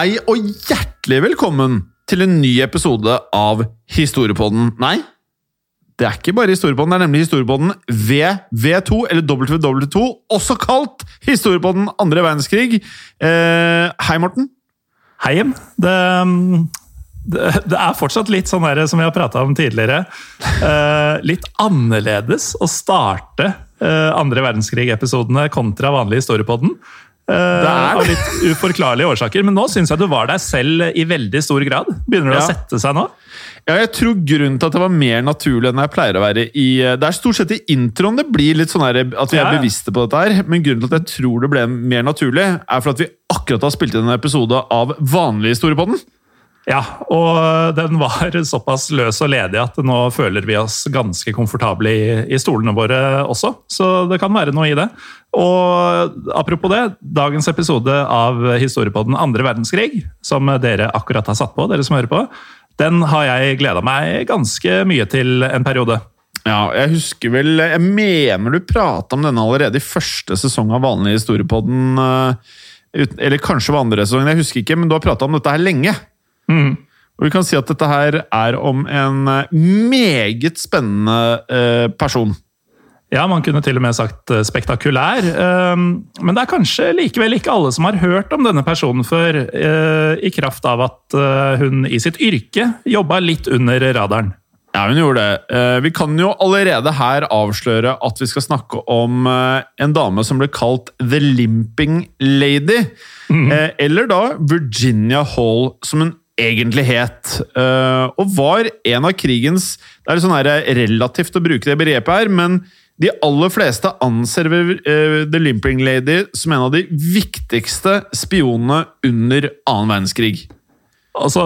Hei og hjertelig velkommen til en ny episode av Historiepodden. Nei, det er ikke bare Historiepodden, det er nemlig Historiepodden VV2, eller WW2, også kalt Historiepodden andre verdenskrig. Eh, hei, Morten. Hei. Det, det, det er fortsatt litt sånn her, som vi har prata om tidligere. eh, litt annerledes å starte eh, andre verdenskrig-episodene kontra vanlig historiepodden. Uh, Det er av litt uforklarlige årsaker, men nå syns jeg du var deg selv i veldig stor grad. Begynner det Ja. å sette seg nå? Ja, jeg tror grunnen til at det var mer naturlig enn jeg pleier å være i Det er stort sett i introen det blir litt sånn her, at vi er bevisste på dette her, men grunnen til at jeg tror det ble mer naturlig, er for at vi akkurat har spilt inn en episode av vanlig Historiepodden. Ja, og den var såpass løs og ledig at nå føler vi oss ganske komfortable i, i stolene våre også. Så det kan være noe i det. Og apropos det, dagens episode av Historiepodden andre verdenskrig, som dere akkurat har satt på, dere som hører på, den har jeg gleda meg ganske mye til en periode. Ja, jeg husker vel Jeg mener du prata om denne allerede i første sesong av vanlig Historiepodden. eh, Eller kanskje var andre sesongen, jeg husker ikke, men du har prata om dette her lenge. Og vi kan si at dette her er om en eh, meget spennende eh, person. Ja, man kunne til og med sagt eh, spektakulær. eh, Men det er kanskje likevel ikke alle som har hørt om denne personen før, eh, i kraft av at hun i sitt yrke jobba litt under radaren. Ja, hun gjorde det. Vi kan jo allerede her avsløre at vi skal snakke om en dame som ble kalt The Limping Lady. Eh, Eller da Virginia Hall, som hun egentlig het. Eh, Og var en av krigens Det er sånn her relativt å bruke det begrepet her, men de aller fleste anser eh, The Limping Lady som en av de viktigste spionene under annen verdenskrig. Og så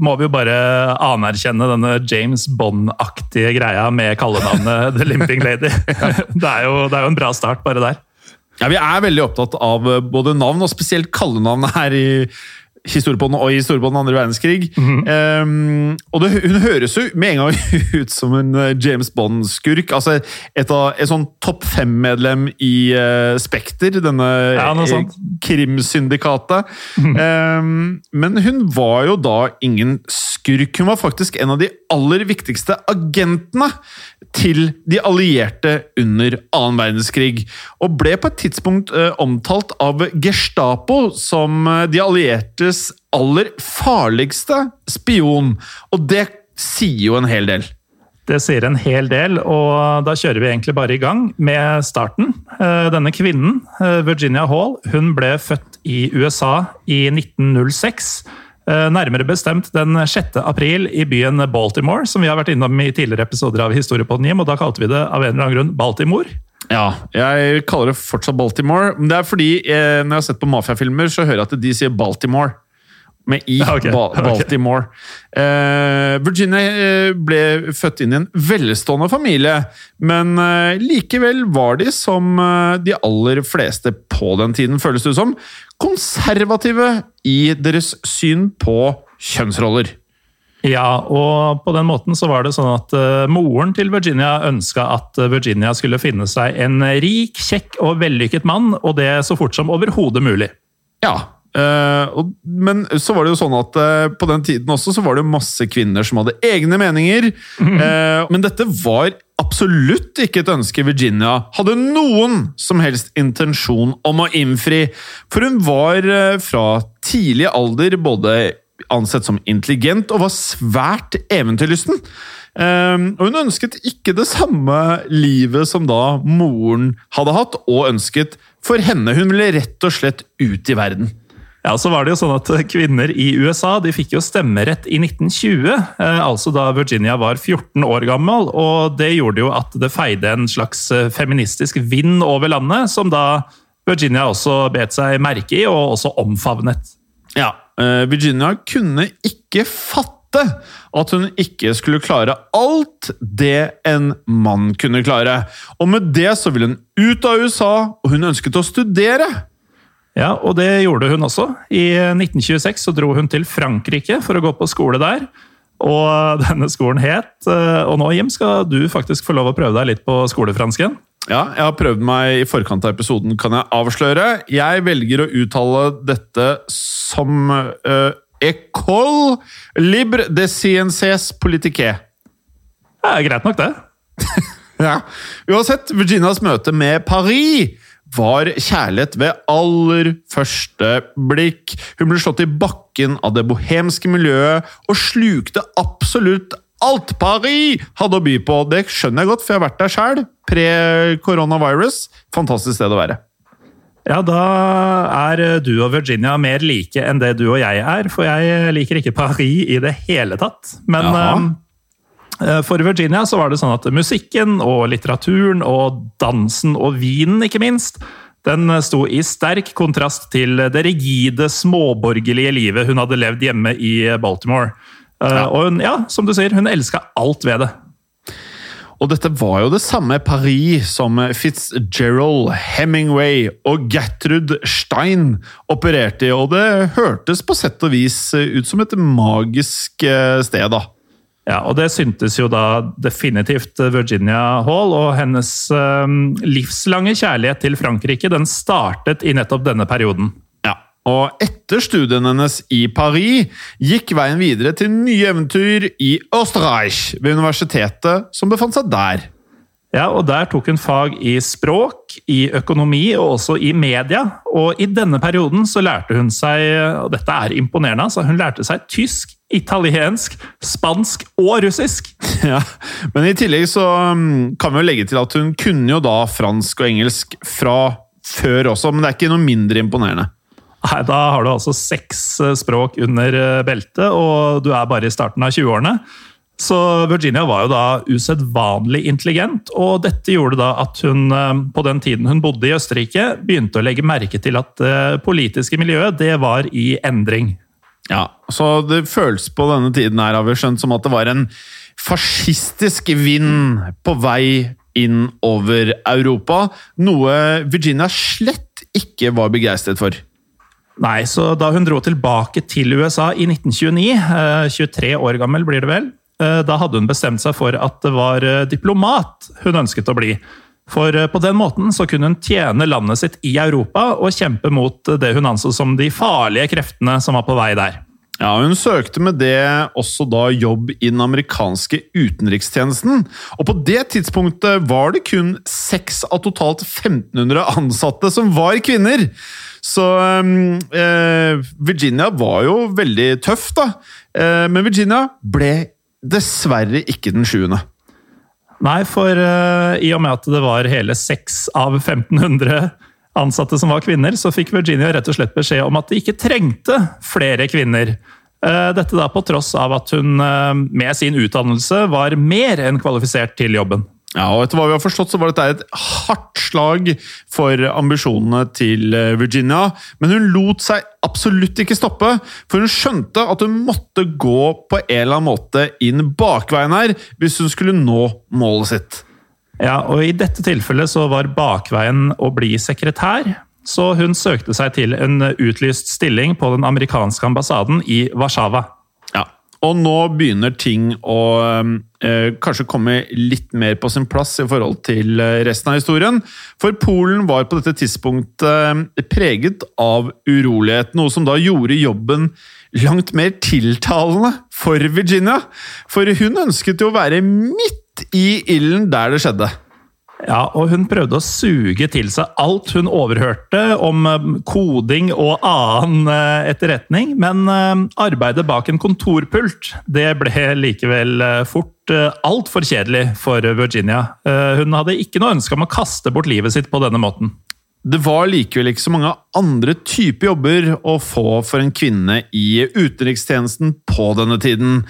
må vi jo bare anerkjenne denne James Bond-aktige greia med kallenavnet The Limping Lady. Det er, jo, det er jo en bra start, bare der. Ja, Vi er veldig opptatt av eh, både navn, og spesielt kallenavn her i historiepodden og i historiepodden andre verdenskrig. Ehm, og det, hun høres jo med en gang ut som en eh, James Bond-skurk. Altså et, av, et sånn topp fem-medlem i uh, Spekter, denne Ja, krimsyndikatet. Mm -hmm. Ehm, men hun var jo da ingen skurk. Hun var faktisk en av de aller viktigste agentene til de allierte under annen verdenskrig. Og ble på et tidspunkt uh, omtalt av Gestapo som eh, de alliertes aller farligste spion. Og det sier jo en hel del. Det sier en hel del, og da kjører vi egentlig bare i gang med starten. Eh, Denne kvinnen, eh, Virginia Hall, hun ble født i USA i 1906. Eh, Nærmere bestemt den 6. april i byen Baltimore, som vi har vært innom i tidligere episoder av Historiepodden Jim, og da kalte vi det av en eller annen grunn Baltimore. Ja, jeg kaller det fortsatt Baltimore. Men det er fordi eh, når jeg har sett på mafiafilmer, så hører jeg at de sier Baltimore. Med i Ja, ok, ba ok. Baltimore. Eh, Virginia eh, ble født inn i en velstående familie, men eh, likevel var de, som de aller fleste på den tiden, føles det som, konservative i deres syn på kjønnsroller. Ja, og på den måten så var det sånn at moren til Virginia ønska at Virginia skulle finne seg en rik, kjekk og vellykket mann, og det så fort som overhodet mulig. Ja, eh, og, men så var det jo sånn at uh, på den tiden også så var det masse kvinner som hadde egne meninger. Uh, men dette var absolutt ikke et ønske Virginia hadde noen som helst intensjon om å innfri. For hun var fra tidlig alder både ansett som intelligent og var svært eventyrlysten. Eh, og hun ønsket ikke det samme livet som da moren hadde hatt, og ønsket for henne. Hun ville rett og slett ut i verden. Ja, så var det jo sånn at Kvinner i USA de fikk jo stemmerett i 1920, eh, altså da Virginia var 14 år gammel. og Det gjorde jo at det feide en slags eh, feministisk vind over landet, som da Virginia også bet seg merke i, og også omfavnet. Ja, eh, Virginia kunne ikke fatte at hun ikke skulle klare alt det en mann kunne klare. Og med det så ville hun ut av USA, og hun ønsket å studere. Ja, og det gjorde hun også. I 1926 så dro hun til Frankrike for å gå på skole der. Og denne skolen het eh, Og nå, Jim, skal du faktisk få lov å prøve deg litt på skolefransken. Ja, jeg har prøvd meg i forkant av episoden, kan jeg avsløre. Jeg velger å uttale dette som uh, École libre de sciences politique. Det er greit nok, det. Ja. Uansett, Virginias møte med Paris var kjærlighet ved aller første blikk. Hun ble slått i bakken av det bohemske miljøet og slukte absolutt alt Paris hadde å by på. Det skjønner jeg godt, for jeg har vært der sjøl. Pre-coronavirus. Fantastisk sted å være. Ja, da er du og Virginia mer like enn det du og jeg er. For jeg liker ikke Paris i det hele tatt. Men eh, for Virginia så var det sånn at musikken og litteraturen og dansen og vinen, ikke minst, den sto i sterk kontrast til det rigide, småborgerlige livet hun hadde levd hjemme i Baltimore. Eh, Ja. Og hun, ja, som du sier, hun elska alt ved det. Og dette var jo det samme Paris som Fitzgerald, Hemingway og Gertrud Stein opererte i, og det hørtes på sett og vis ut som et magisk eh, sted, da. Ja, og det syntes jo da definitivt Virginia Hall, og hennes eh, livslange kjærlighet til Frankrike den startet i nettopp denne perioden. Ja, og etter studiene hennes i Paris gikk veien videre til nye eventyr i Österreich, ved universitetet som befant seg der. Ja, og Der tok hun fag i språk, i økonomi og også i media. Og i denne perioden så lærte hun seg, og dette er imponerende, altså hun lærte seg tysk, italiensk, spansk og russisk. Ja, Men i tillegg så mm, kan vi jo legge til at hun kunne jo da fransk og engelsk fra før også, men det er ikke noe mindre imponerende. Nei, Da har du altså seks eh, språk under eh, beltet, og du er bare i starten av 20-årene. Så Virginia var jo da usedvanlig intelligent, og dette gjorde da at hun eh, på den tiden hun bodde i Østerrike, begynte å legge merke til at det politiske miljøet det var i endring. Ja, Så det føles på denne tiden her, har vi skjønt, som at det var en fascistisk vind på vei inn over Europa. Noe Virginia slett ikke var begeistret for. Nei, så da hun dro tilbake til USA i 1929, eh, 23 år gammel blir det vel, eh, da hadde hun bestemt seg for at det var eh, diplomat hun ønsket å bli. For eh, på den måten så kunne hun tjene landet sitt i Europa og kjempe mot eh, det hun anså som de farlige kreftene som var på vei der. Ja, Hun søkte med det også da jobb i den amerikanske utenrikstjenesten. Og på det tidspunktet var det kun seks av totalt 1500 ansatte som var kvinner. Så um, eh, Virginia var jo veldig tøff, da. Eh, men Virginia ble dessverre ikke den sjuende. Nei, for uh, i og med at det var hele seks av 1500 ansatte som var kvinner, så fikk Virginia rett og slett beskjed om at de ikke trengte flere kvinner. Uh, Dette da på tross av at hun uh, med sin utdannelse var mer enn kvalifisert til jobben. Ja, og etter hva vi har forstått, så var dette et hardt slag for ambisjonene til eh, Virginia. Men hun lot seg absolutt ikke stoppe, for hun skjønte at hun måtte gå på en eller annen måte inn bakveien her hvis hun skulle nå målet sitt. Ja, og I dette tilfellet så var bakveien å bli sekretær, så hun søkte seg til en utlyst stilling på den amerikanske ambassaden i Warszawa. Og nå begynner ting å eh, kanskje komme litt mer på sin plass i forhold til eh, resten av historien. For Polen var på dette tidspunktet eh, preget av urolighet, noe som da gjorde jobben langt mer tiltalende for Virginia. For hun ønsket jo å være midt i ilden der det skjedde. Ja, og hun prøvde å suge til seg alt hun overhørte om eh, koding og annen eh, etterretning, men eh, arbeidet bak en kontorpult det ble likevel fort altfor kjedelig for Virginia. Hun hadde ikke noe ønske om å kaste bort livet sitt på denne måten. Det var likevel ikke så mange andre typer jobber å få for en kvinne i utenrikstjenesten på denne tiden.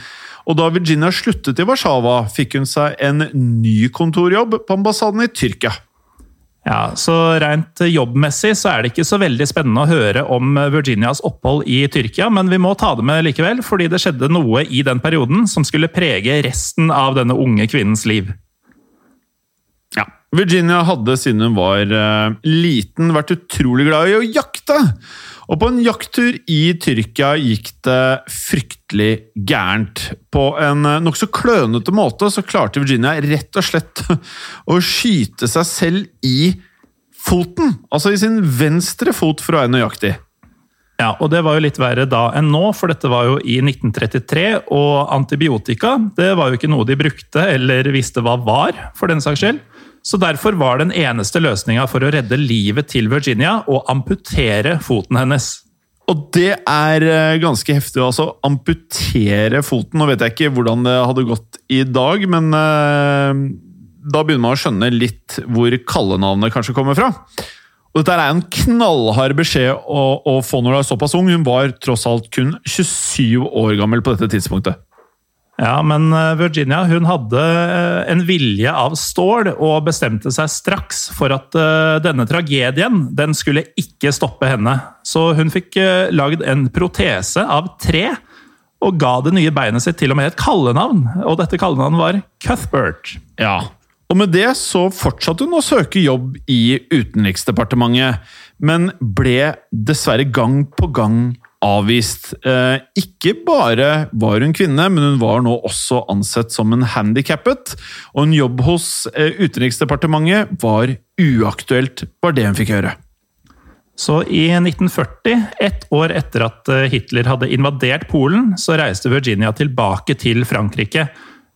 Og da Virginia sluttet i Warszawa, fikk hun seg en ny kontorjobb på ambassaden i Tyrkia. Ja, så Rent jobbmessig så er det ikke så veldig spennende å høre om Virginias opphold i Tyrkia, men vi må ta det med likevel, fordi det skjedde noe i den perioden som skulle prege resten av denne unge kvinnens liv. Virginia hadde siden hun var eh, liten vært utrolig glad i å jakte. Og på en jakttur i Tyrkia gikk det fryktelig gærent. På en eh, nokså klønete måte så klarte Virginia rett og slett å skyte seg selv i foten. Altså i sin venstre fot, for å være nøyaktig. Ja, og det var jo litt verre da enn nå, for dette var jo i 1933, og antibiotika det var jo ikke noe de brukte eller visste hva var, for den saks skyld. Så derfor var den eneste løsninga for å redde livet til Virginia å amputere foten hennes. Og det er eh, ganske heftig altså, amputere foten. Nå vet jeg ikke hvordan det hadde gått i dag, men eh, da begynner man å skjønne litt hvor kallenavnet kanskje kommer fra. Og dette er en knallhard beskjed å, å få når du er såpass ung. Hun var tross alt kun 27 år gammel på dette tidspunktet. Ja, men eh, Virginia hun hadde eh, en vilje av stål og bestemte seg straks for at eh, denne tragedien den skulle ikke stoppe henne. Så hun fikk lagd en protese av tre og ga det nye beinet sitt til og med et kallenavn. Og dette kallenavnet var Cuthbert. Ja, og med det så fortsatte hun å søke jobb i Utenriksdepartementet, men ble dessverre gang på gang avvist. Eh, ikke bare var hun kvinne, men hun var nå også ansett som en handikappet. Og en jobb hos eh, Utenriksdepartementet var uaktuelt, var det hun fikk høre. Så i 1940, ett år etter at eh, Hitler hadde invadert Polen, så reiste Virginia tilbake til Frankrike.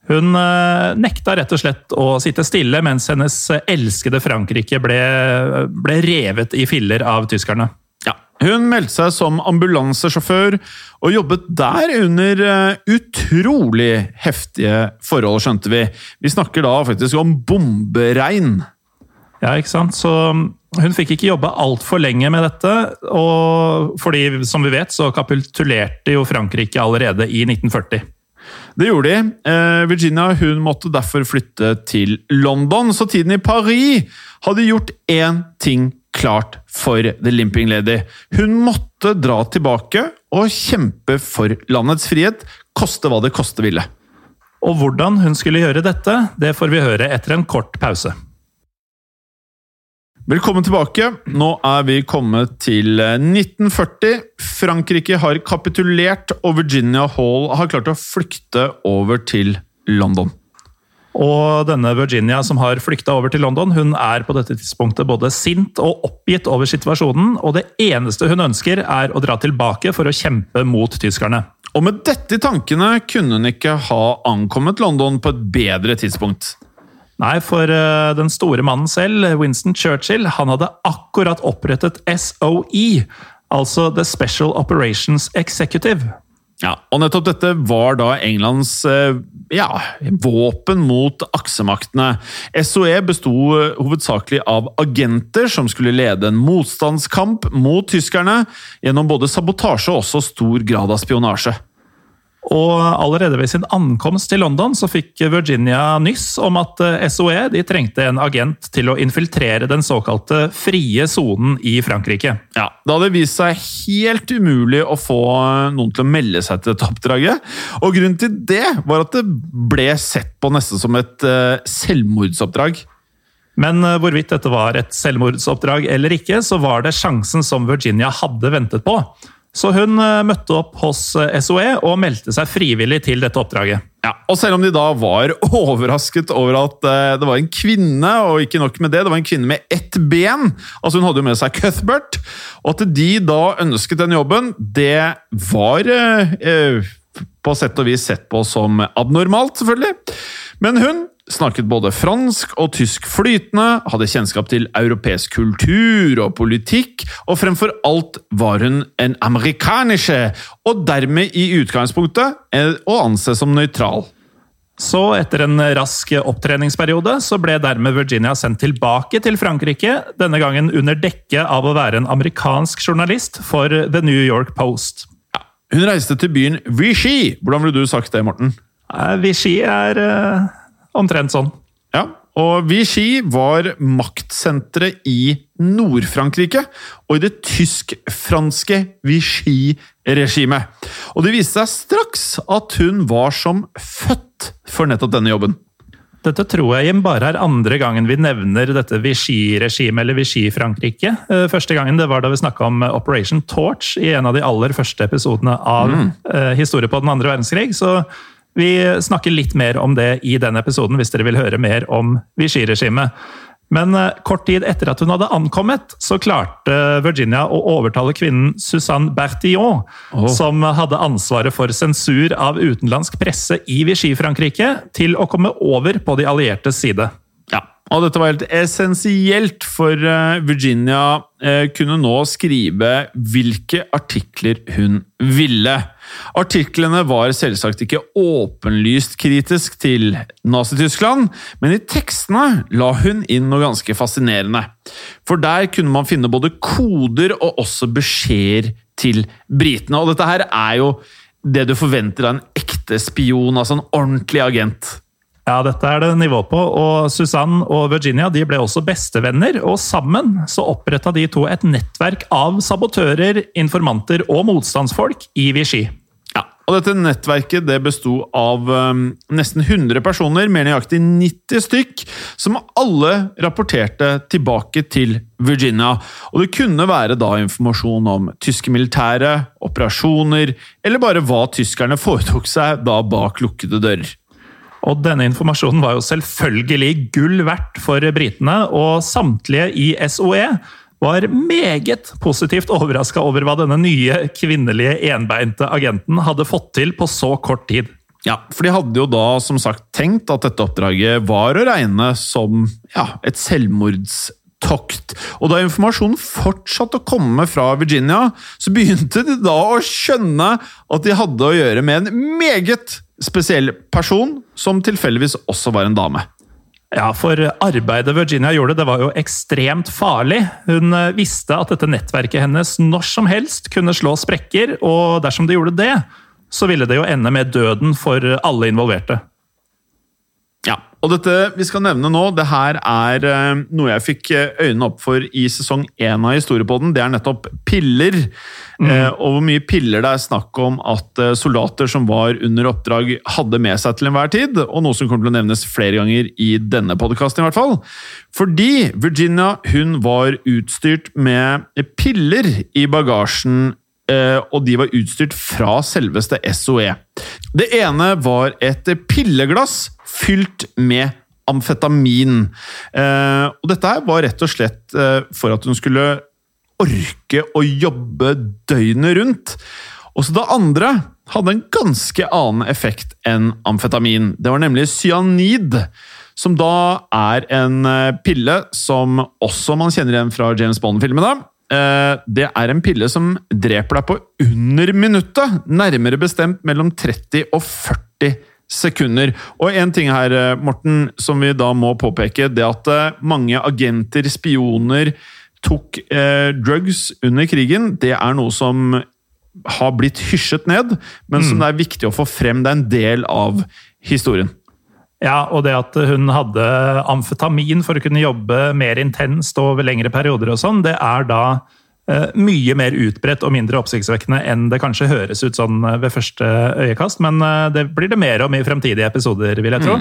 Hun nekta rett og slett å sitte stille mens hennes elskede Frankrike ble, ble revet i filler av tyskerne. Hun meldte seg som ambulansesjåfør, og jobbet der under uh, utrolig heftige forhold, skjønte vi. Vi snakker da faktisk om bomberegn. Ja, ikke sant. Så um, hun fikk ikke jobbe altfor lenge med dette. Og fordi, som vi vet, så kapitulerte jo Frankrike allerede i 1940. Det gjorde de. Eh, Virginia hun måtte derfor flytte til London, så tiden i Paris hadde gjort én ting klart for The Limping Lady. Hun måtte dra tilbake og kjempe for landets frihet, koste hva det koste ville. Og hvordan hun skulle gjøre dette, det får vi høre etter en kort pause. Velkommen tilbake. Nå er vi kommet til 1940. Frankrike har kapitulert, og Virginia Hall har klart å flykte over til London. Og denne Virginia som har flykta over til London, hun er på dette tidspunktet både sint og oppgitt over situasjonen, og det eneste hun ønsker, er å dra tilbake for å kjempe mot tyskerne. Og med dette i tankene kunne hun ikke ha ankommet London på et bedre tidspunkt. Nei, for uh, den store mannen selv, Winston Churchill, han hadde akkurat opprettet SOE, altså The Special Operations Executive. Ja, og nettopp dette var da Englands eh, ja, våpen mot aksemaktene. SOE besto eh, hovedsakelig av agenter som skulle lede en motstandskamp mot tyskerne gjennom både sabotasje og også stor grad av spionasje. Og allerede ved sin ankomst til London så fikk Virginia nyss om at SOE eh, de trengte en agent til å infiltrere den såkalte frie sonen i Frankrike. Ja, Det hadde vist seg helt umulig å få noen til å melde seg til dette oppdraget. Og grunnen til det var at det ble sett på nesten som et uh, selvmordsoppdrag. Men hvorvidt dette var et selvmordsoppdrag eller ikke, så var det sjansen som Virginia hadde ventet på. Så hun eh, møtte opp hos SOE eh, og meldte seg frivillig til dette oppdraget. Ja, og Selv om de da var overrasket over at eh, det var en kvinne, og ikke nok med det, det var en kvinne med ett ben altså Hun hadde jo med seg Cuthbert. Og at de da ønsket den jobben, det var eh, på sett og vis sett på som abnormalt, selvfølgelig. Men hun snakket både fransk og tysk flytende, hadde kjennskap til europeisk kultur og politikk, og fremfor alt var hun en amerikanische, og dermed i utgangspunktet å anse som nøytral. Så etter en rask opptreningsperiode så ble dermed Virginia sendt tilbake til Frankrike, denne gangen under dekke av å være en amerikansk journalist for The New York Post. Ja, hun reiste til byen Vichy. Hvordan ville du sagt det, Morten? Vichy er uh omtrent sånn. Ja, Og Vichy var maktsenteret i Nord-Frankrike og i det tysk-franske Vichy-regimet. Og det viste seg straks at hun var som født for nettopp denne jobben. Dette tror jeg Jim, bare er andre gangen vi nevner dette Vichy-regimet, eller Vichy-Frankrike. Eh, Første gangen det var da vi snakka om Operation Torch i en av de aller første episodene av mm. Historie på den andre verdenskrig. Så vi snakker litt mer om det i den episoden, hvis dere vil høre mer om Vichy-regimet. Men eh, kort tid etter at hun hadde ankommet, så klarte Virginia å overtale kvinnen Susanne Bertillon, som hadde ansvaret for sensur av utenlandsk presse i Vichy-Frankrike, til å komme over på de alliertes side. Og dette var helt essensielt, for eh, Virginia eh, kunne nå skrive hvilke artikler hun ville. Artiklene var selvsagt ikke åpenlyst kritisk til Nazi-Tyskland, men i tekstene la hun inn noe ganske fascinerende. For der kunne man finne både koder og også beskjeder til britene. Og dette her er jo det du forventer av en ekte spion, altså en ordentlig agent. Ja, dette er det nivå på, og Susanne og Virginia de ble også bestevenner, og sammen så oppretta de to et nettverk av sabotører, informanter og motstandsfolk i Vichy. Ja, og dette nettverket det besto av um, nesten 100 personer, mer nøyaktig 90 stykk, som alle rapporterte tilbake til Virginia. Og det kunne være da informasjon om tyske militære, operasjoner, eller bare hva tyskerne foretok seg da bak lukkede dører. Og denne informasjonen var jo selvfølgelig gull verdt for britene, og samtlige i SOE var meget positivt overraska over hva denne nye kvinnelige enbeinte agenten hadde fått til på så kort tid. Ja, for de hadde jo da som sagt tenkt at dette oppdraget var å regne som ja, et selvmordstokt. Og da informasjonen fortsatte å komme fra Virginia, så begynte de da å skjønne at de hadde å gjøre med en meget spesiell person, som tilfeldigvis også var en dame. Ja, for arbeidet Virginia gjorde, det var jo ekstremt farlig. Hun eh, visste at dette nettverket hennes når som helst kunne slå sprekker, og dersom det gjorde det, så ville det jo ende med døden for alle involverte. Ja, og dette vi skal nevne nå, det her er eh, noe jeg fikk eh, øynene opp for i sesong én av Historiepodden. Det er nettopp piller. Eh, og hvor mye piller det er snakk om at eh, soldater som var under oppdrag, hadde med seg til enhver tid. Og noe som kommer til å nevnes flere ganger i denne podkasten, i hvert fall. Fordi Virginia hun var utstyrt med piller i bagasjen og de var utstyrt fra selveste SOE. Det ene var et pilleglass fylt med amfetamin. Eh, og dette her var rett og slett eh, for at hun skulle orke å jobbe døgnet rundt. Også det andre hadde en ganske annen effekt enn amfetamin. Det var nemlig cyanid, som da er en eh, pille som også man kjenner igjen fra James Bond-filmene. Eh, Det er en pille som dreper deg på under minuttet, nærmere bestemt mellom 30 og 40 sekunder. Og en ting her, eh, Morten, som vi da må påpeke, det at eh, mange agenter, spioner, tok eh, drugs under krigen, det er noe som har blitt hysjet ned, men som det er viktig å få frem. Det er en del av historien. Ja, og det at hun hadde amfetamin for å kunne jobbe mer intenst og over lengre perioder og sånn, det er da eh, mye mer utbredt og mindre oppsiktsvekkende enn det kanskje høres ut sånn eh, ved første øyekast, men eh, det blir det mer om i fremtidige episoder, vil jeg tro.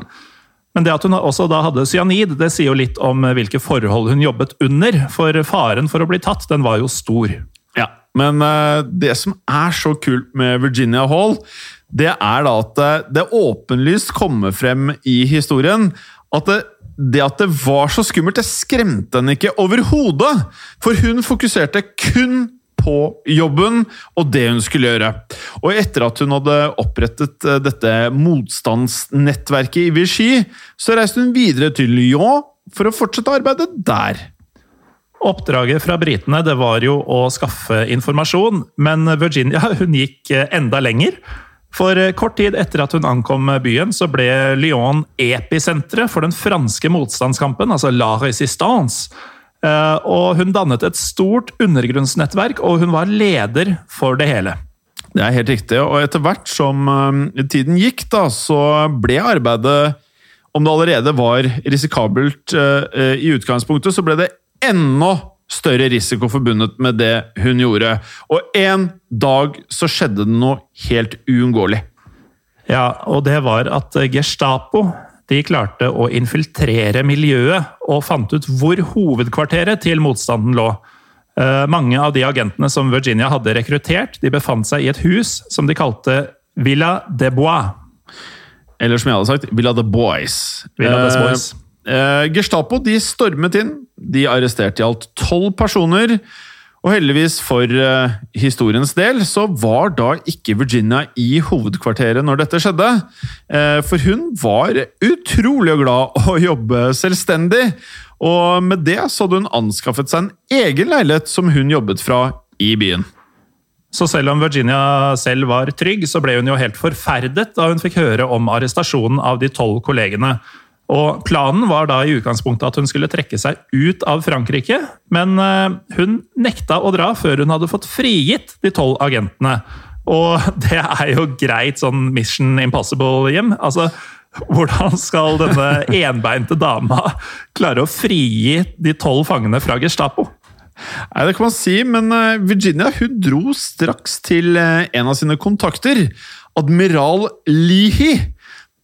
Men det at hun også da hadde cyanid, det sier jo litt om eh, hvilke forhold hun jobbet under, for faren for å bli tatt, den var jo stor. Ja, men eh, det som er så kult med Virginia Hall, det er da at eh, det åpenlyst kommer frem i historien at det, det at det var så skummelt, det skremte henne ikke overhodet! For hun fokuserte kun på jobben og det hun skulle gjøre. Og etter at hun hadde opprettet eh, dette motstandsnettverket i Vichy, så reiste hun videre til Lyon for å fortsette arbeidet der. Oppdraget fra britene det var jo å skaffe informasjon, men Virginia hun gikk eh, enda lenger. For eh, kort tid etter at hun ankom byen, så ble Lyon episenteret for den franske motstandskampen, altså La Resistance. Eh, Og hun dannet et stort undergrunnsnettverk, og hun var leder for det hele. Det er helt riktig, og etter hvert som eh, tiden gikk, da, så ble arbeidet om det allerede var risikabelt eh, i utgangspunktet, så ble det enda større risiko forbundet med det hun gjorde. Og en dag så skjedde det noe helt uunngåelig. Ja, og det var at Gestapo de klarte å infiltrere miljøet og fant ut hvor hovedkvarteret til motstanden lå. Eh, Mange av de agentene som Virginia hadde rekruttert, de befant seg i et hus som de kalte Villa de Bois. Eller som jeg hadde sagt, Villa de Bois. Villa des Eh, Boys. Eh, Gestapo de stormet inn. De arresterte i alt tolv personer. Og heldigvis for eh, historiens del så var da ikke Virginia i hovedkvarteret når dette skjedde. Eh, for hun var utrolig glad å jobbe selvstendig. Og med det så hadde hun anskaffet seg en egen leilighet som hun jobbet fra i byen. Så selv om Virginia selv var trygg, så ble hun jo helt forferdet da hun fikk høre om arrestasjonen av de tolv kollegene. Og Planen var da i utgangspunktet at hun skulle trekke seg ut av Frankrike, men eh, hun nekta å dra før hun hadde fått frigitt de tolv agentene. Og det er jo greit sånn Mission Impossible, Jim. Altså, hvordan skal denne enbeinte dama klare å frigi de tolv fangene fra Gestapo? Nei, Det kan man si, men eh, Virginia hun dro straks til eh, en av sine kontakter, admiral Lihi.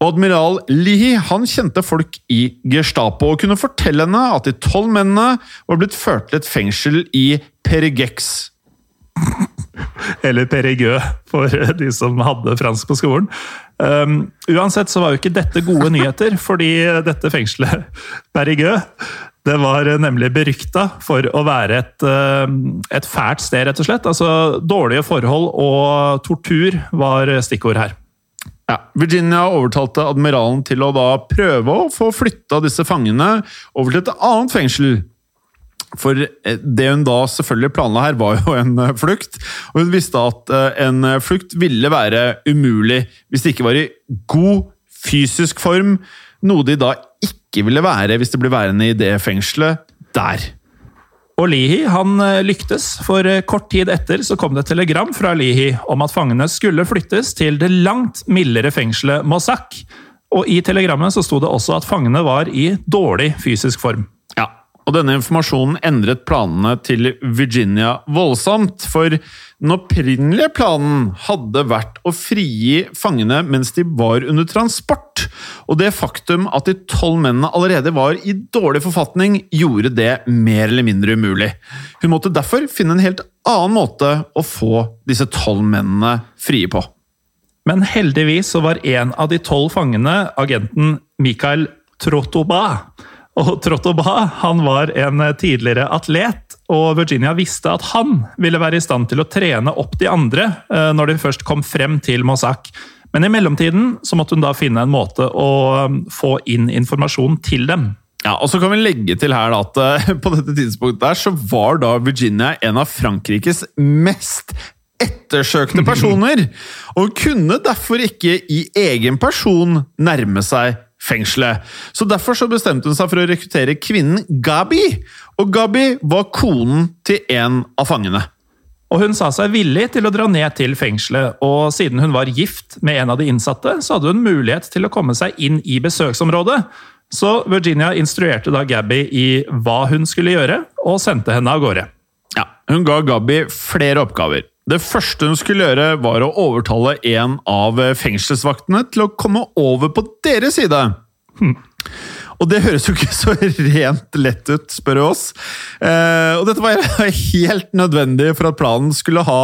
Admiral Lihi han kjente folk i Gestapo og kunne fortelle henne at de tolv mennene var blitt ført til et fengsel i Perigex. Eller Perigueux, for de som hadde fransk på skolen. Um, uansett så var jo ikke dette gode nyheter, fordi dette fengselet, Perigueux, det var nemlig berykta for å være et, um, et fælt sted, rett og slett. Altså, dårlige forhold og tortur var stikkord her. Ja, Virginia overtalte admiralen til å da prøve å få flytta disse fangene over til et annet fengsel. For eh, det hun da selvfølgelig planla her, var jo en eh, flukt. Og hun visste at eh, en flukt ville være umulig hvis det ikke var i god fysisk form. Noe de da ikke ville være hvis de ble værende i det fengselet der. Og Lihi han eh, lyktes, for eh, kort tid etter så kom det et telegram fra Lihi om at fangene skulle flyttes til det langt mildere fengselet Mossack. Og i telegrammet så sto det også at fangene var i dårlig fysisk form. Og denne informasjonen endret planene til Virginia voldsomt, for den opprinnelige planen hadde vært å frigi fangene mens de var under transport, og det faktum at de tolv mennene allerede var i dårlig forfatning, gjorde det mer eller mindre umulig. Hun måtte derfor finne en helt annen måte å få disse tolv mennene frie på. Men heldigvis så var en av de tolv fangene agenten Mikael Trotoba. Og Trottoba han var en tidligere atlet, og Virginia visste at han ville være i stand til å trene opp de andre eh, når de først kom frem til Mossack. Men i mellomtiden så måtte hun da finne en måte å eh, få inn informasjon til dem. Ja, og så kan vi legge til her at eh, på dette tidspunktet der, så var da Virginia en av Frankrikes mest ettersøkte personer. Og hun kunne derfor ikke i egen person nærme seg fengselet. Så Derfor så bestemte hun seg for å rekruttere kvinnen Gabi. Og Gabi var konen til en av fangene. Og hun sa seg villig til å dra ned til fengselet, og siden hun var gift med en av de innsatte, så hadde hun mulighet til å komme seg inn i besøksområdet. Så Virginia instruerte da Gabby i hva hun skulle gjøre, og sendte henne av gårde. Ja, Hun ga Gabby flere oppgaver. Det første hun skulle gjøre, var å overtale en av fengselsvaktene til å komme over på deres side. Og det høres jo ikke så rent lett ut, spør du oss. Eh, og dette var helt nødvendig for at planen skulle ha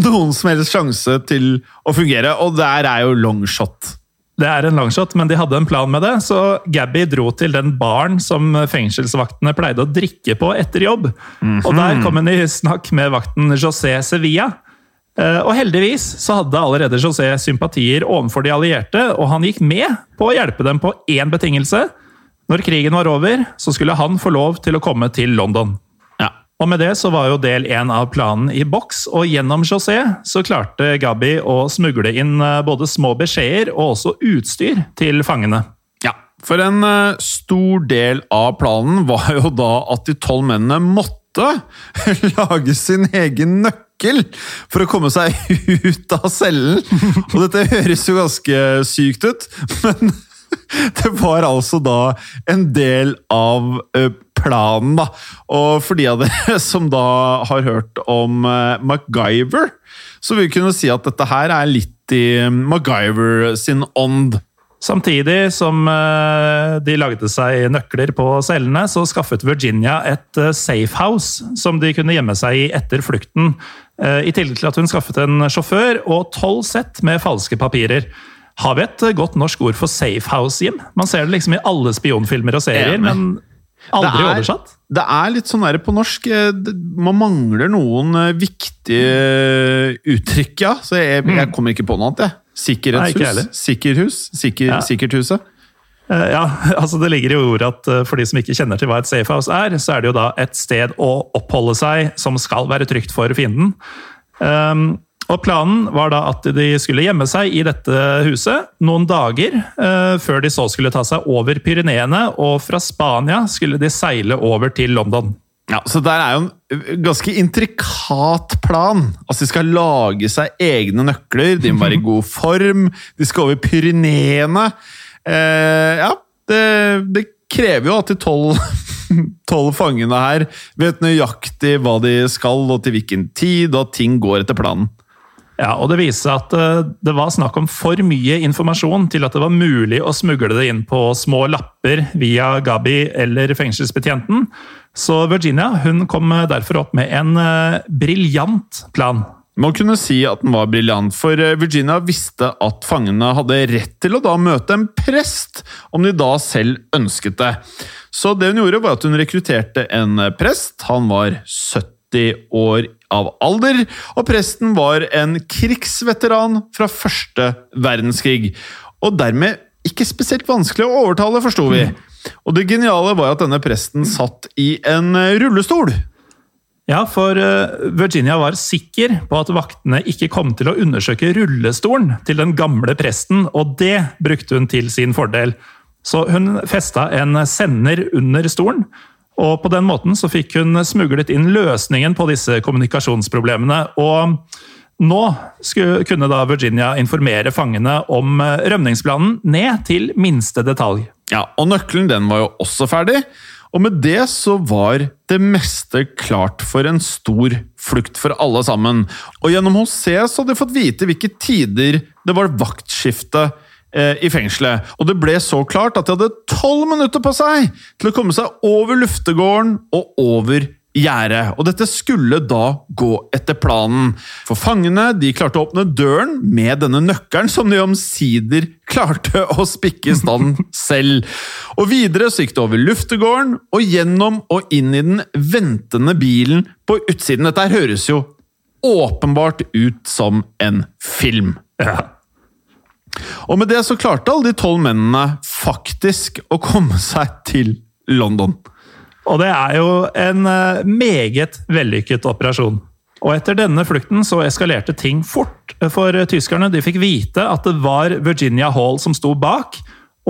noen som helst sjanse til å fungere, og der er jo longshot. Det er en langshot, men de hadde en plan med det, så Gabby dro til den baren som fengselsvaktene pleide å drikke på etter jobb. Og der kom hun i snakk med vakten José Sevilla. Eh, Og heldigvis så hadde allerede José sympatier overfor de allierte, og han gikk med på å hjelpe dem på én betingelse. Når krigen var over, så skulle han få lov til å komme til London. Og med det så var jo del én av planen i boks, og gjennom José så klarte Gabi å smugle inn eh, både små beskjeder og også utstyr til fangene. Ja, for en eh, stor del av planen var jo da at de tolv mennene måtte lage sin egen nøkkel for å komme seg ut av cellen. Og dette høres jo ganske sykt ut, men det var altså da en del av eh, planen, da. Og for de av dere som da har hørt om eh, MacGyver, så vil vi kunne si at dette her er litt i MacGyver sin ånd. Samtidig som eh, de lagde seg nøkler på cellene, så skaffet Virginia et eh, safehouse som de kunne gjemme seg i etter flukten. eh, I tillegg til at hun skaffet en sjåfør og tolv sett med falske papirer. Har vi et eh, godt norsk ord for safehouse, Jim? Man ser det liksom i alle spionfilmer og serier, Enig. men aldri Det er- oversatt. Det er litt sånn der på norsk eh, Man mangler noen eh, viktige uttrykk, ja. Så jeg, jeg kommer ikke på noe annet, jeg. Sikkerhetshus. Sikkerhus. Sikker, Ja. Sikkerthuset. Ja, altså Det ligger i ordet at for de som ikke kjenner til hva et safehouse er, så er det jo da et sted å oppholde seg som skal være trygt for fienden. Um, og Planen var da at de skulle gjemme seg i dette huset noen dager eh, før de så skulle ta seg over Pyreneene, og fra Spania skulle de seile over til London. Ja, Så der er jo en ganske intrikat plan. Altså, De skal lage seg egne nøkler, de må være i god form, de skal over Pyreneene. Eh, ja, det, det krever jo at de tolv fangene her vet nøyaktig hva de skal, og til hvilken tid, og at ting går etter planen. Ja, og Det viser seg at eh, det var snakk om for mye informasjon til at det var mulig å smugle det inn på små lapper via Gabi eller fengselsbetjenten. Så Virginia hun kom derfor opp med en uh, briljant plan. Man kunne si at den var briljant, for eh, Virginia visste at fangene hadde rett til å da møte en prest, om de da selv ønsket det. Så det hun gjorde, var at hun rekrutterte en prest. Han var 70 år av alder, og presten var en krigsveteran fra første verdenskrig. Og dermed ikke spesielt vanskelig å overtale, forsto vi. Og det geniale var at denne presten satt i en rullestol. Ja, for eh, Virginia var sikker på at vaktene ikke kom til å undersøke rullestolen til den gamle presten, og det brukte hun til sin fordel. Så hun festa en sender under stolen, og på den måten så fikk hun smuglet inn løsningen på disse kommunikasjonsproblemene. Og nå skulle, kunne da Virginia informere fangene om eh, rømningsplanen ned til minste detalj. Ja, og nøkkelen den var jo også ferdig. Og med det så var det meste klart for en stor flukt for alle sammen. Og gjennom HC så hadde de fått vite hvilke tider det var vaktskifte i fengselet. Og det ble så klart at de hadde tolv minutter på seg til å komme seg over luftegården og over gjerdet. Og dette skulle da gå etter planen. For fangene de klarte å åpne døren med denne nøkkelen, som de omsider klarte å spikke i stand selv. Og videre så gikk det over luftegården og gjennom og inn i den ventende bilen på utsiden. Dette høres jo åpenbart ut som en film. Ja. Og med det så klarte alle de tolv mennene faktisk å komme seg til London. Og det er jo en eh, meget vellykket operasjon. Og etter denne flukten så eskalerte ting fort, for tyskerne de fikk vite at det var Virginia Hall som sto bak.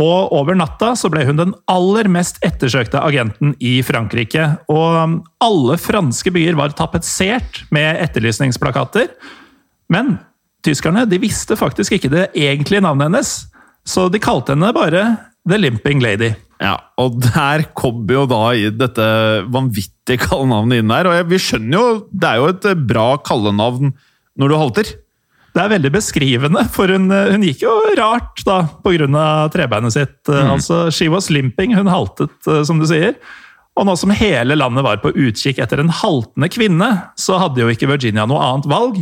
Og over natta så ble hun den aller mest ettersøkte agenten i Frankrike. Og um, alle franske byer var tapetsert med etterlysningsplakater. Men tyskerne de visste faktisk ikke det egentlige navnet hennes, så de kalte henne bare The Limping Lady. Ja, og der kommer jo da i dette vanvittige kallenavnet inn der. Og vi skjønner jo, det er jo et eh, bra kallenavn når du halter. Det er veldig beskrivende, for hun, hun gikk jo rart da, pga. trebeinet sitt. Altså, She was limping, hun haltet, eh, som du sier. Og nå som hele landet var på utkikk etter en haltende kvinne, så hadde jo ikke Virginia noe annet valg.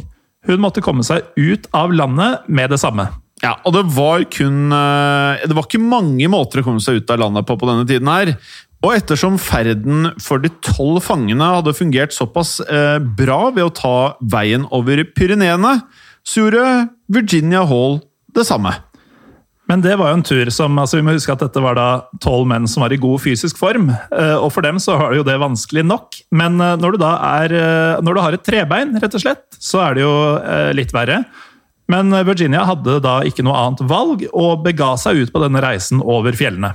Hun måtte komme seg ut av landet med det samme. Ja, og det var kun eh, Det var ikke mange måter å komme seg ut av landet på på denne tiden her. Og ettersom ferden for de tolv fangene hadde fungert såpass eh, bra ved å ta veien over Pyreneene, så gjorde Virginia Hall det samme. Men det var jo en tur som altså Vi må huske at dette var da tolv menn som var i god fysisk form. eh, Og for dem så har jo det vanskelig nok. Men eh, når du da er eh, Når du har et trebein, rett og slett, så er det jo litt verre. Men Virginia hadde da ikke noe annet valg, og bega seg ut på denne reisen over fjellene.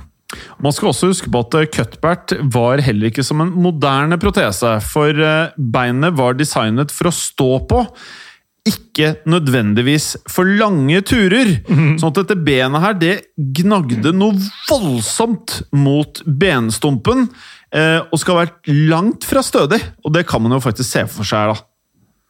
Man skal også huske på at Cuthbert var heller ikke som en moderne protese, for beinet var designet for å stå på. Ikke nødvendigvis for lange turer. Sånn at dette benet her, det gnagde noe voldsomt mot benstumpen. eh, Og skal ha vært langt fra stødig. Og det kan man jo faktisk se for seg, da.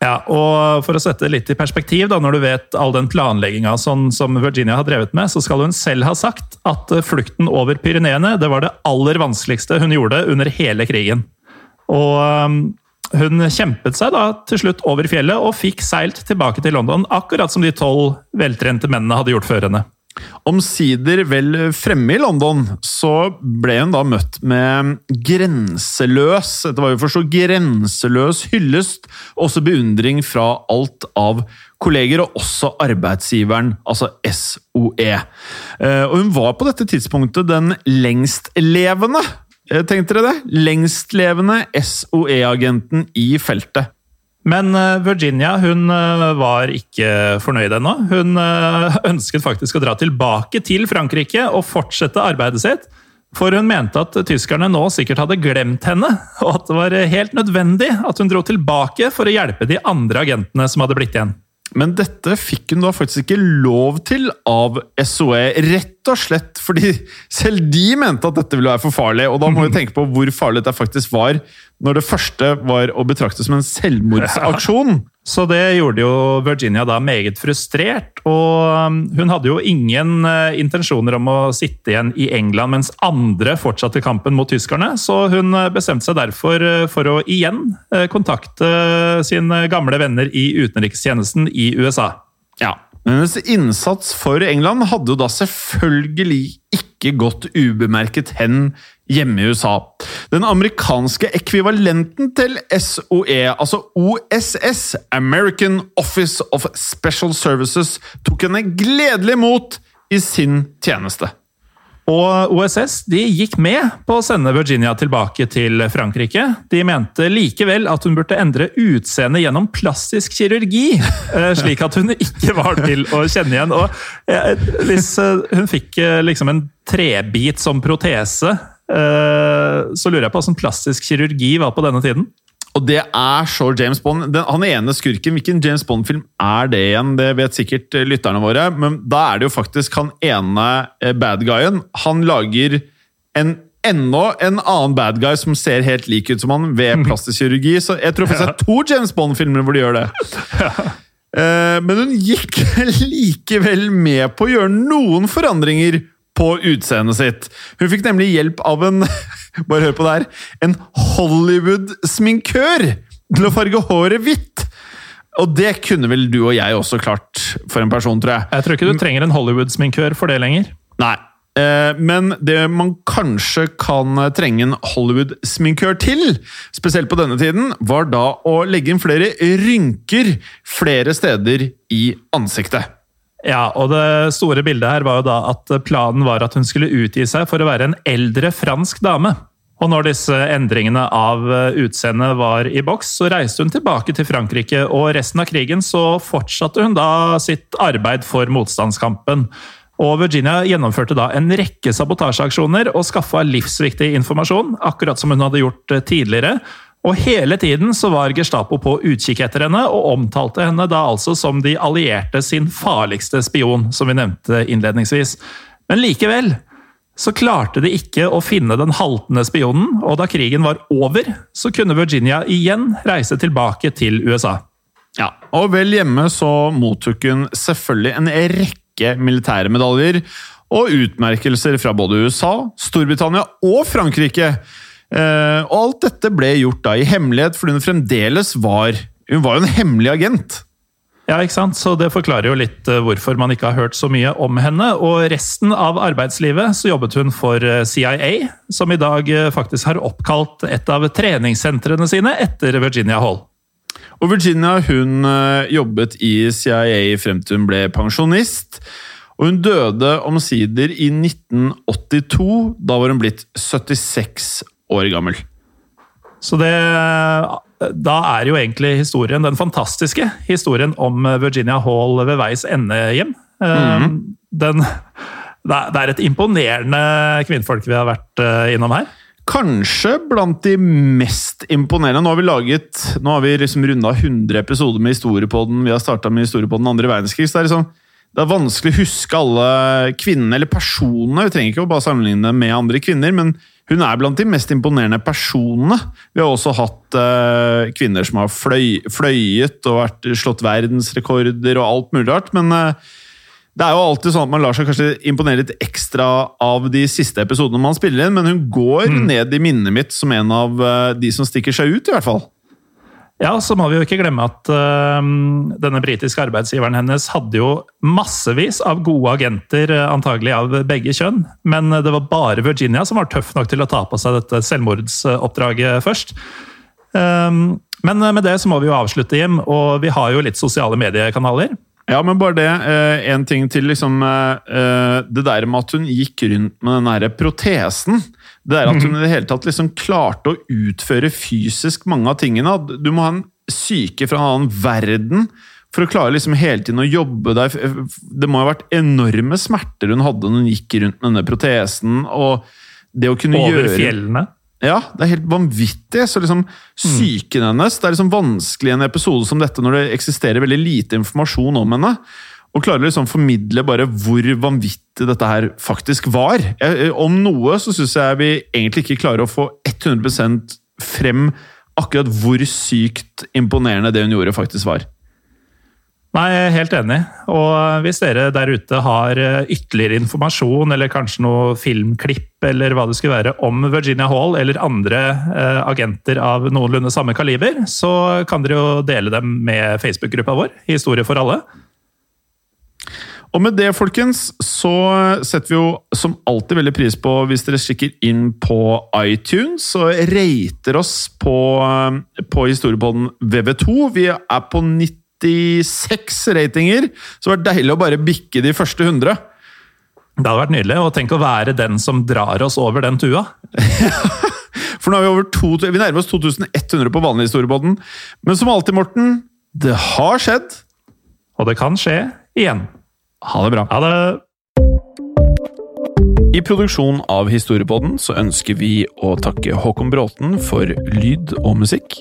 Ja, og For å sette det litt i perspektiv, da, når du vet all den planlegginga sånn, som Virginia har drevet med, så skal hun selv ha sagt at eh, flukten over Pyreneene det var det aller vanskeligste hun gjorde under hele krigen. Og um, hun kjempet seg da til slutt over fjellet og fikk seilt tilbake til London, akkurat som de tolv veltrente mennene hadde gjort før henne. Omsider vel fremme i London, så ble hun da møtt med grenseløs Dette var jo for så grenseløs hyllest, også beundring fra alt av kolleger, og også arbeidsgiveren, altså SOE. Eh, Og hun var på dette tidspunktet den lengstlevende, eh, tenkte dere det? Lengstlevende SOE-agenten i feltet. Men eh, Virginia hun eh, var ikke fornøyd ennå. Hun ønsket faktisk å dra tilbake til Frankrike og fortsette arbeidet sitt. For hun mente at tyskerne nå sikkert hadde glemt henne, og at det var helt nødvendig at hun dro tilbake for å hjelpe de andre agentene som hadde blitt igjen. Men dette fikk hun da faktisk ikke lov til av SOE, rett og slett fordi selv de mente at dette ville være for farlig. Og da må vi tenke på hvor farlig dette faktisk var, når det første var å betrakte som en selvmordsaksjon. Så det gjorde jo Virginia da meget frustrert, og um, hun hadde jo ingen eh, intensjoner om å sitte igjen i England mens andre fortsatte kampen mot tyskerne, så hun eh, bestemte seg derfor eh, for å igjen kontakte sine gamle venner i utenrikstjenesten i USA. Ja. Men hennes innsats for England hadde jo da selvfølgelig ikke gått ubemerket hen hjemme i USA. Den amerikanske ekvivalenten til SOE, altså OSS, American Office of Special Services, tok henne gledelig imot i sin tjeneste. Og OSS de gikk med på å sende Virginia tilbake til Frankrike. De mente likevel at hun burde endre utseende gjennom plastisk kirurgi, eh, slik at hun ikke var til å kjenne igjen. Og eh, hvis eh, hun fikk liksom en trebit som protese, eh, så lurer jeg på hvordan plastisk kirurgi var på denne tiden. Og det er så James Bond. Den, han ene skurken, hvilken James Bond-film er det igjen? Det vet sikkert eh, lytterne våre, men da er det jo faktisk han ene eh, bad guyen. Han lager en enda en annen bad guy som ser helt lik ut som han ved plastisk kirurgi. Så jeg tror faktisk det er to James Bond-filmer hvor de gjør det. Men hun gikk likevel med på å gjøre noen forandringer på utseendet sitt. Hun fikk nemlig hjelp av en bare hør på det her, en Hollywood-sminkør til å farge håret hvitt. Og det kunne vel du og jeg også klart for en person, tror jeg. Jeg tror ikke du trenger en Hollywood-sminkør for det lenger. Nei. Eh, Men det man kanskje kan trenge en Hollywood-sminkør til, spesielt på denne tiden, var da å legge inn flere rynker flere steder i ansiktet. Ja, og det store bildet her var jo da at planen var at hun skulle utgi seg for å være en eldre fransk dame. Og når disse endringene av utseendet var i boks, så reiste hun tilbake til Frankrike, og resten av krigen så fortsatte hun da sitt arbeid for motstandskampen. Og Virginia gjennomførte da en rekke sabotasjeaksjoner og skaffa livsviktig informasjon, akkurat som hun hadde gjort tidligere. Og hele tiden så var Gestapo på utkikk etter henne, og omtalte henne da altså som de allierte sin farligste spion, som vi nevnte innledningsvis. Men likevel så klarte de ikke å finne den haltende spionen, og da krigen var over, så kunne Virginia igjen reise tilbake til USA. Ja, og vel hjemme så mottok hun selvfølgelig en rekke militære medaljer og utmerkelser fra både USA, Storbritannia og Frankrike. Eh, og alt dette ble gjort da i hemmelighet, fordi hun fremdeles var Hun var jo en hemmelig agent. Ja, ikke sant? Så Det forklarer jo litt eh, hvorfor man ikke har hørt så mye om henne. Og resten av arbeidslivet så jobbet hun for eh, CIA, som i dag faktisk har oppkalt et av treningssentrene sine etter Virginia Hall. Og Virginia hun jobbet i CIA frem til hun ble pensjonist. Og hun døde omsider i 1982. Da var hun blitt 76 år gammel. Så det Da er jo egentlig historien, den fantastiske historien om Virginia Hall ved veis ende hjem. Eh, Den, det er- et imponerende kvinnfolk vi har vært eh, innom her. Kanskje blant de mest imponerende. Nå har vi laget, nå har vi liksom runda 100 episoder med historiepodden. Vi har starta med historiepodden andre verdenskrig. så det er liksom det er vanskelig å huske alle kvinnene, eller personene. Vi trenger ikke å bare sammenligne med andre kvinner, men hun er blant de mest imponerende personene. Vi har også hatt uh, kvinner som har fløy, fløyet og vært, slått verdensrekorder og alt mulig rart, men uh, det er jo alltid sånn at man lar seg kanskje imponere litt ekstra av de siste episodene man spiller inn, men hun går ned i minnet mitt som en av uh, de som stikker seg ut, i hvert fall. Ja, så må vi jo ikke glemme at uh, denne britiske arbeidsgiveren hennes hadde jo massevis av gode agenter, uh, antagelig av begge kjønn. Men det var bare Virginia som var tøff nok til å ta på seg dette selvmordsoppdraget først. Um, men med det så må vi jo avslutte, Jim, og vi har jo litt sosiale mediekanaler. Ja, men bare det. Eh, en ting til. liksom eh, Det der med at hun gikk rundt med den der protesen. Det der at hun i det hele tatt liksom klarte å utføre fysisk mange av tingene. Du må ha en syke fra en annen verden for å klare liksom hele tiden å jobbe der. Det må ha vært enorme smerter hun hadde når hun gikk rundt med denne protesen. og det å kunne Over gjøre... fjellene. Ja, det er helt vanvittig. Så liksom, Psyken hennes Det er liksom vanskelig i en episode som dette, når det eksisterer veldig lite informasjon om henne. Og klarer liksom formidle bare hvor vanvittig dette her faktisk var. Jeg, om noe så syns jeg vi egentlig ikke klarer å få 100% frem akkurat hvor sykt imponerende det hun gjorde, faktisk var. Nei, jeg er helt enig. Og hvis dere der ute har eh, ytterligere informasjon, eller kanskje noe filmklipp eller hva det skulle være, om Virginia Hall eller andre eh, agenter av noenlunde samme kaliber, så kan dere jo dele dem med Facebook-gruppa vår, Historie for alle. Og med det, folkens, så setter vi jo som alltid veldig pris på hvis dere kikker inn på iTunes og rater oss på, på historiepodden VV2. Vi er på 96 ratinger, så det var deilig å bare bikke de første 100. Det hadde vært nydelig. Og tenk å være den som drar oss over den tua. For nå er vi over to, vi nærmer oss 2100 på vanlig historiebåten. Men som alltid, Morten, det har skjedd. Og det kan skje igjen. Ha det bra. Ha det! I produksjonen av Historiepodden så ønsker vi å takke Håkon Bråten for lyd og musikk.